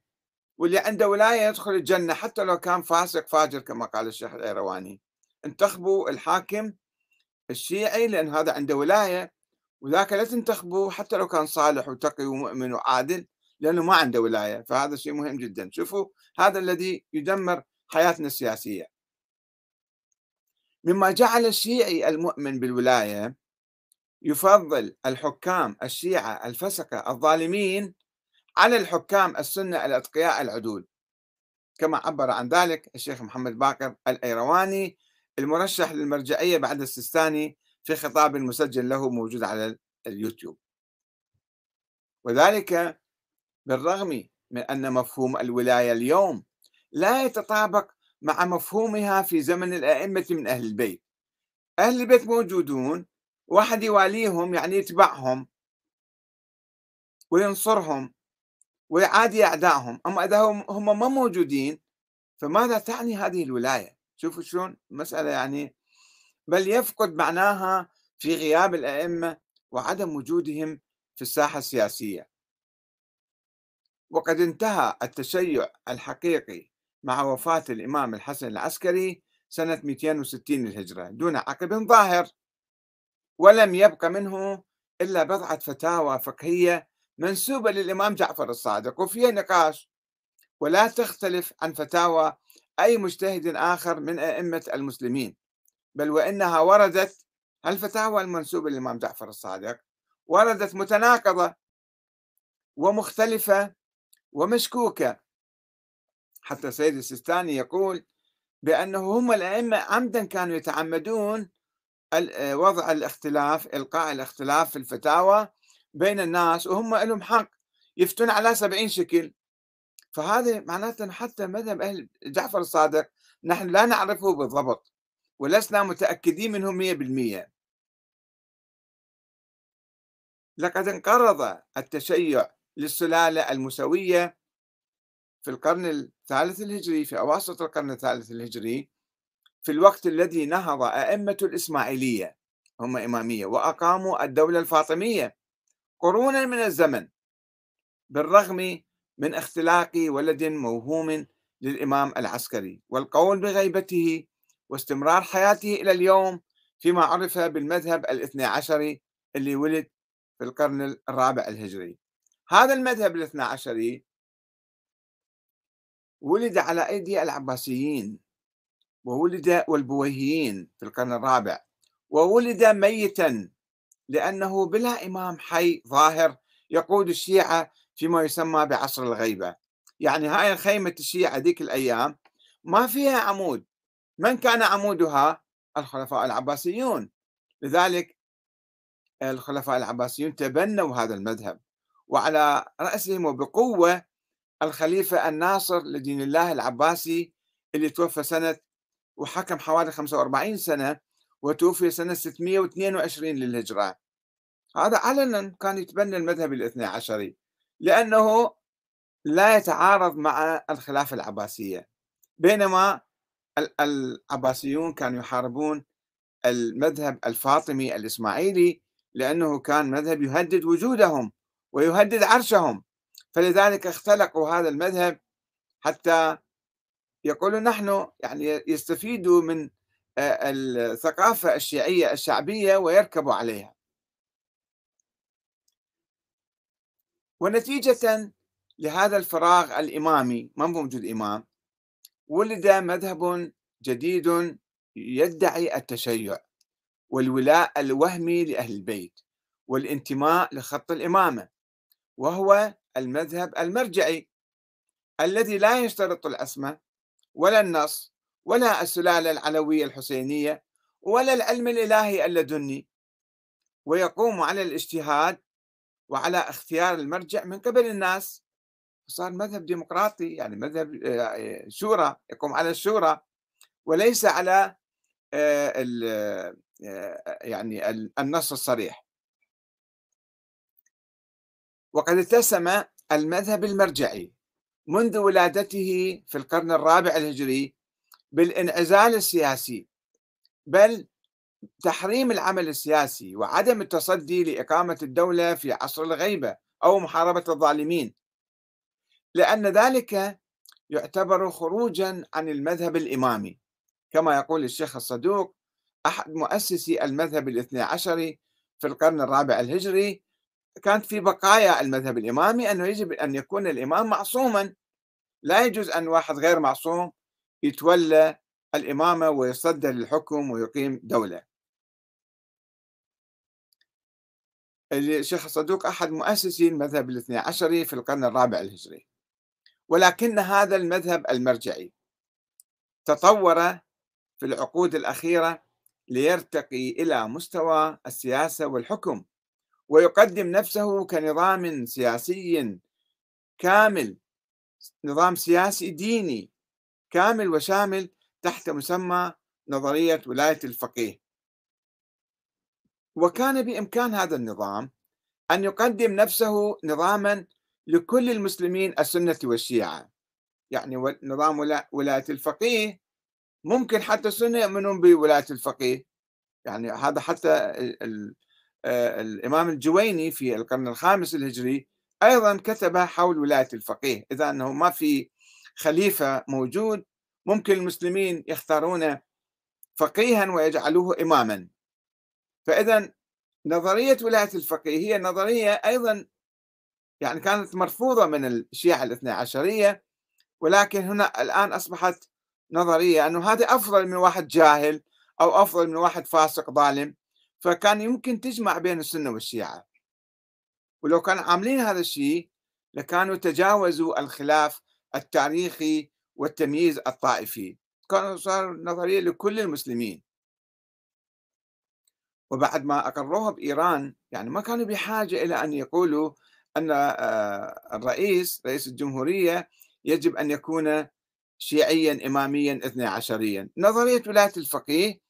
واللي عنده ولاية يدخل الجنة حتى لو كان فاسق فاجر كما قال الشيخ الأيرواني. انتخبوا الحاكم الشيعي لأن هذا عنده ولاية وذاك لا تنتخبوا حتى لو كان صالح وتقي ومؤمن وعادل لأنه ما عنده ولاية. فهذا شيء مهم جدا. شوفوا هذا الذي يدمر حياتنا السياسية. مما جعل الشيعي المؤمن بالولاية يفضل الحكام الشيعة الفسقة الظالمين على الحكام السنة الأتقياء العدول. كما عبر عن ذلك الشيخ محمد باقر الأيرواني المرشح للمرجعية بعد السيستاني في خطاب مسجل له موجود على اليوتيوب. وذلك بالرغم من أن مفهوم الولاية اليوم لا يتطابق مع مفهومها في زمن الأئمة من أهل البيت. أهل البيت موجودون واحد يواليهم يعني يتبعهم وينصرهم ويعادي أعدائهم. أما إذا هم ما موجودين فماذا تعني هذه الولاية؟ شوفوا شلون مسألة يعني بل يفقد معناها في غياب الأئمة وعدم وجودهم في الساحة السياسية. وقد انتهى التشيع الحقيقي مع وفاة الإمام الحسن العسكري سنة 260 للهجرة دون عقب ظاهر. ولم يبق منه إلا بضعة فتاوى فقهية منسوبة للإمام جعفر الصادق وفيها نقاش. ولا تختلف عن فتاوى أي مجتهد آخر من أئمة المسلمين بل وإنها وردت الفتاوى المنسوبة للإمام جعفر الصادق وردت متناقضة ومختلفة ومشكوكة. حتى سيد السيستاني يقول بأنه هم الأئمة عمدا كانوا يتعمدون وضع الاختلاف إلقاء الاختلاف في الفتاوى بين الناس وهم لهم حق يفتون على سبعين شكل. فهذا معناته حتى مذهب أهل جعفر الصادق نحن لا نعرفه بالضبط ولسنا متأكدين منه مية بالمية. لقد انقرض التشيع للسلالة المسوية في القرن الثالث الهجري في أواسط القرن الثالث الهجري في الوقت الذي نهض أئمة الإسماعيلية هم إمامية وأقاموا الدولة الفاطمية قرونا من الزمن بالرغم من اختلاق ولد موهوم للإمام العسكري والقول بغيبته واستمرار حياته إلى اليوم فيما عرف بالمذهب الاثنى عشري اللي ولد في القرن الرابع الهجري. هذا المذهب الاثنى عشري ولد على أيدي العباسيين. وولد والبويهيين في القرن الرابع وولد ميتا لأنه بلا إمام حي ظاهر يقود الشيعة فيما يسمى بعصر الغيبة. يعني هاي خيمة الشيعة ذيك الأيام ما فيها عمود. من كان عمودها؟ الخلفاء العباسيون. لذلك الخلفاء العباسيون تبنوا هذا المذهب. وعلى رأسهم وبقوة الخليفة الناصر لدين الله العباسي اللي توفى سنة وحكم حوالي 45 سنة وتوفي سنة 622 للهجرة. هذا علنا كان يتبنى المذهب الاثني عشري لأنه لا يتعارض مع الخلافة العباسية. بينما العباسيون كانوا يحاربون المذهب الفاطمي الإسماعيلي لأنه كان مذهب يهدد وجودهم ويهدد عرشهم. فلذلك اختلقوا هذا المذهب حتى يقولون نحن يعني يستفيدوا من الثقافة الشيعية الشعبية ويركبوا عليها. ونتيجة لهذا الفراغ الإمامي ما موجود إمام ولد مذهب جديد يدعي التشيع والولاء الوهمي لأهل البيت والانتماء لخط الإمامة وهو المذهب المرجعي الذي لا يشترط العصمة ولا النص ولا السلالة العلوية الحسينية ولا العلم الإلهي اللدني. ويقوم على الاجتهاد وعلى اختيار المرجع من قبل الناس. صار مذهب ديمقراطي يعني مذهب آه، شورى يقوم على الشورى. وليس على آه، آه، يعني النص الصريح. وقد اتسم المذهب المرجعي. منذ ولادته في القرن الرابع الهجري بالانعزال السياسي بل تحريم العمل السياسي وعدم التصدي لإقامة الدولة في عصر الغيبة أو محاربة الظالمين. لأن ذلك يعتبر خروجا عن المذهب الإمامي كما يقول الشيخ الصدوق أحد مؤسسي المذهب الاثني عشري في القرن الرابع الهجري كانت في بقايا المذهب الإمامي أنه يجب أن يكون الإمام معصوما لا يجوز أن واحد غير معصوم يتولى الإمامة ويصدر للحكم ويقيم دولة. الشيخ الصدوق أحد مؤسسي المذهب الاثني عشري في القرن الرابع الهجري. ولكن هذا المذهب المرجعي تطور في العقود الأخيرة ليرتقي إلى مستوى السياسة والحكم ويقدم نفسه كنظام سياسي كامل نظام سياسي ديني كامل وشامل تحت مسمى نظرية ولاية الفقيه. وكان بإمكان هذا النظام أن يقدم نفسه نظاما لكل المسلمين السنة والشيعة. يعني نظام ولاية الفقيه ممكن حتى السنة يؤمنون بولاية الفقيه. يعني هذا حتى آه، الإمام الجويني في القرن الخامس الهجري أيضا كتب حول ولاية الفقيه. إذا أنه ما في خليفة موجود ممكن المسلمين يختارون فقيها ويجعلوه إماما. فإذا نظرية ولاية الفقيه هي نظرية أيضا يعني كانت مرفوضة من الشيعة الاثنى عشرية ولكن هنا الآن أصبحت نظرية أنه هذا أفضل من واحد جاهل أو أفضل من واحد فاسق ظالم. فكان يمكن تجمع بين السنة والشيعة. ولو كانوا عاملين هذا الشيء لكانوا تجاوزوا الخلاف التاريخي والتمييز الطائفي. كان صار نظرية لكل المسلمين. وبعد ما أقروها بإيران يعني ما كانوا بحاجة إلى أن يقولوا أن آه، الرئيس رئيس الجمهورية يجب أن يكون شيعيا إماميا اثني عشريا. نظرية ولاية الفقيه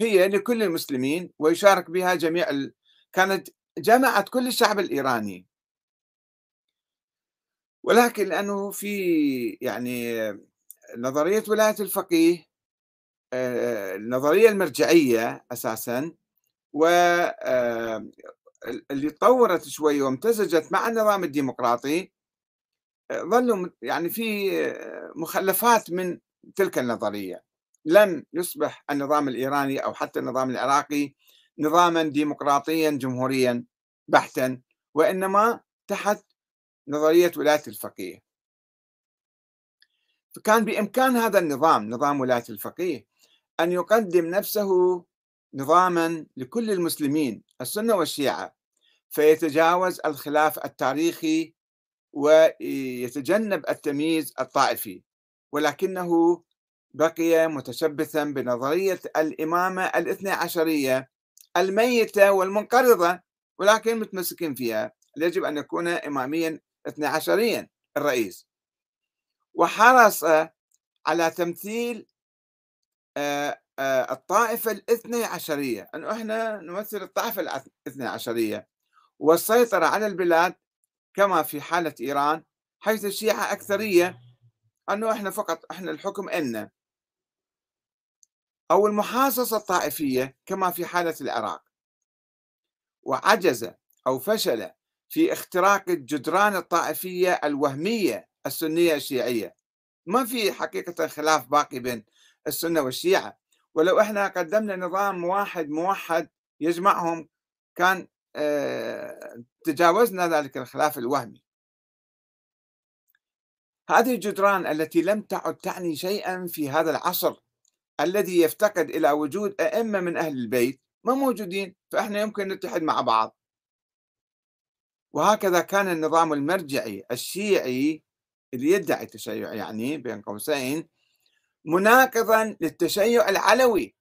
هي لكل المسلمين ويشارك بها جميع ال... كانت جمعت كل الشعب الإيراني. ولكن لأنه في يعني نظرية ولاية الفقيه آه، النظرية المرجعية أساسا واللي آه، تطورت شوي وامتزجت مع النظام الديمقراطي آه، ظلوا يعني في مخلفات من تلك النظرية. لم يصبح النظام الإيراني أو حتى النظام العراقي نظاما ديمقراطيا جمهوريا بحتا وإنما تحت نظرية ولاية الفقيه. فكان بإمكان هذا النظام نظام ولاية الفقيه أن يقدم نفسه نظاما لكل المسلمين السنة والشيعة فيتجاوز الخلاف التاريخي ويتجنب التمييز الطائفي. ولكنه بقي متشبثا بنظرية الإمامة الاثنى عشرية الميتة والمنقرضة ولكن متمسكين فيها. يجب أن يكون إماميا اثنى عشريا الرئيس. وحرص على تمثيل آه، آه، الطائفة الاثنى عشرية. أنه إحنا نمثل الطائفة الاثنى عشرية. والسيطرة على البلاد كما في حالة إيران حيث الشيعة أكثرية. أنه إحنا فقط إحنا الحكم إلنا. أو المحاصصة الطائفية كما في حالة العراق. وعجز أو فشل في اختراق الجدران الطائفية الوهمية السنية الشيعية. ما في حقيقة خلاف باقي بين السنة والشيعة. ولو إحنا قدمنا نظام واحد موحد يجمعهم كان آه تجاوزنا ذلك الخلاف الوهمي. هذه الجدران التي لم تعد تعني شيئا في هذا العصر. الذي يفتقد إلى وجود أئمة من أهل البيت ما موجودين فإحنا يمكن نتحد مع بعض. وهكذا كان النظام المرجعي الشيعي اللي يدعي التشيع يعني بين قوسين مناقضا للتشيع العلوي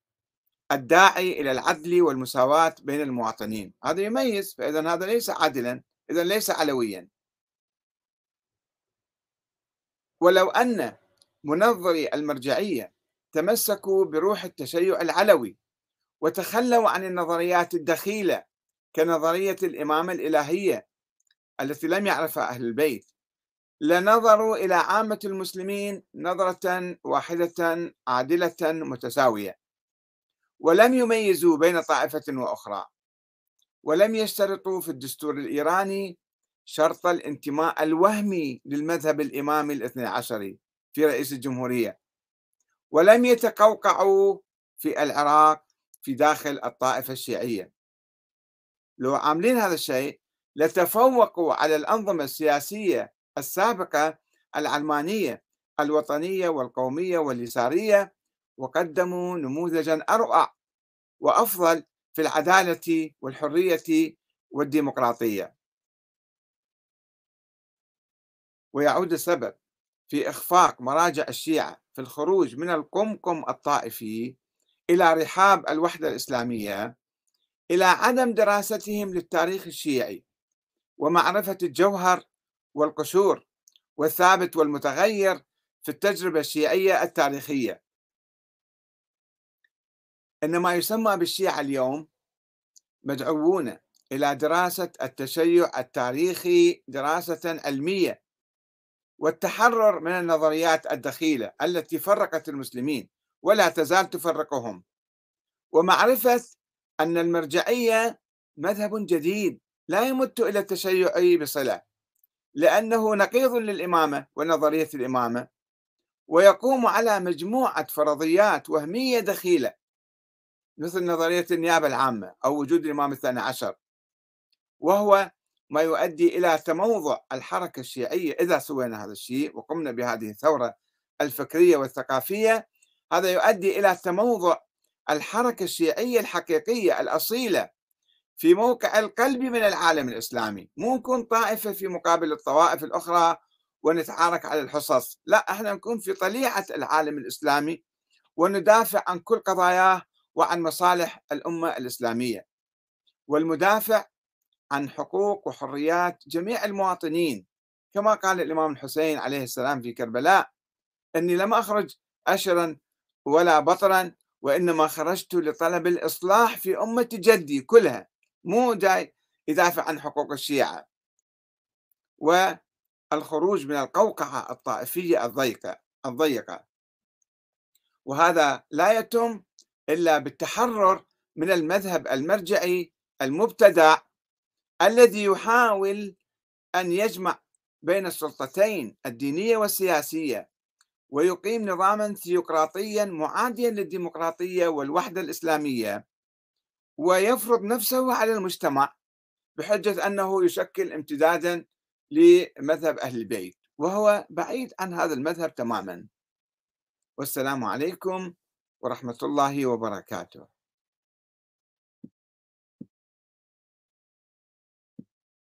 الداعي إلى العدل والمساواة بين المواطنين. هذا يميز فاذا هذا ليس عادلا اذا ليس علويا. ولو أن منظري المرجعية تمسكوا بروح التشيع العلوي وتخلوا عن النظريات الدخيلة كنظرية الإمامة الإلهية التي لم يعرفها أهل البيت. لنظروا إلى عامة المسلمين نظرة واحدة عادلة متساوية. ولم يميزوا بين طائفة وأخرى. ولم يشترطوا في الدستور الإيراني شرط الانتماء الوهمي للمذهب الإمامي الاثني عشري في رئيس الجمهورية. ولم يتقوقعوا في العراق في داخل الطائفة الشيعية. لو عاملين هذا الشيء لتفوقوا على الأنظمة السياسية السابقة العلمانية الوطنية والقومية واليسارية وقدموا نموذجا أروع وأفضل في العدالة والحرية والديمقراطية. ويعود السبب. في إخفاق مراجع الشيعة في الخروج من القمقم الطائفي إلى رحاب الوحدة الإسلامية إلى عدم دراستهم للتاريخ الشيعي ومعرفة الجوهر والقشور والثابت والمتغير في التجربة الشيعية التاريخية. إن ما يسمى بالشيعة اليوم مدعوون إلى دراسة التشيع التاريخي دراسة علمية والتحرر من النظريات الدخيلة التي فرقت المسلمين ولا تزال تفرقهم. ومعرفة أن المرجعية مذهب جديد لا يمت إلى التشيع بصلة لأنه نقيض للإمامة ونظرية الإمامة ويقوم على مجموعة فرضيات وهمية دخيلة مثل نظرية النيابة العامة أو وجود الإمام الثاني عشر وهو ما يؤدي إلى تموضع الحركة الشيعية إذا سوينا هذا الشيء وقمنا بهذه الثورة الفكرية والثقافية. هذا يؤدي إلى تموضع الحركة الشيعية الحقيقية الأصيلة في موقع القلب من العالم الإسلامي. مو نكون طائفة في مقابل الطوائف الأخرى ونتعارك على الحصص. لا إحنا نكون في طليعة العالم الإسلامي وندافع عن كل قضاياه وعن مصالح الأمة الإسلامية. والمدافع عن حقوق وحريات جميع المواطنين. كما قال الإمام الحسين عليه السلام في كربلاء إني لم أخرج اشرا ولا بطرا وإنما خرجت لطلب الإصلاح في أمة جدي كلها مو جاي يدافع عن حقوق الشيعة. والخروج من القوقعة الطائفية الضيقة الضيقة. وهذا لا يتم إلا بالتحرر من المذهب المرجعي المبتدع الذي يحاول أن يجمع بين السلطتين الدينية والسياسية ويقيم نظاما ثيوقراطيا معاديا للديمقراطية والوحدة الإسلامية ويفرض نفسه على المجتمع بحجة أنه يشكل امتدادا لمذهب أهل البيت وهو بعيد عن هذا المذهب تماما. والسلام عليكم ورحمة الله وبركاته.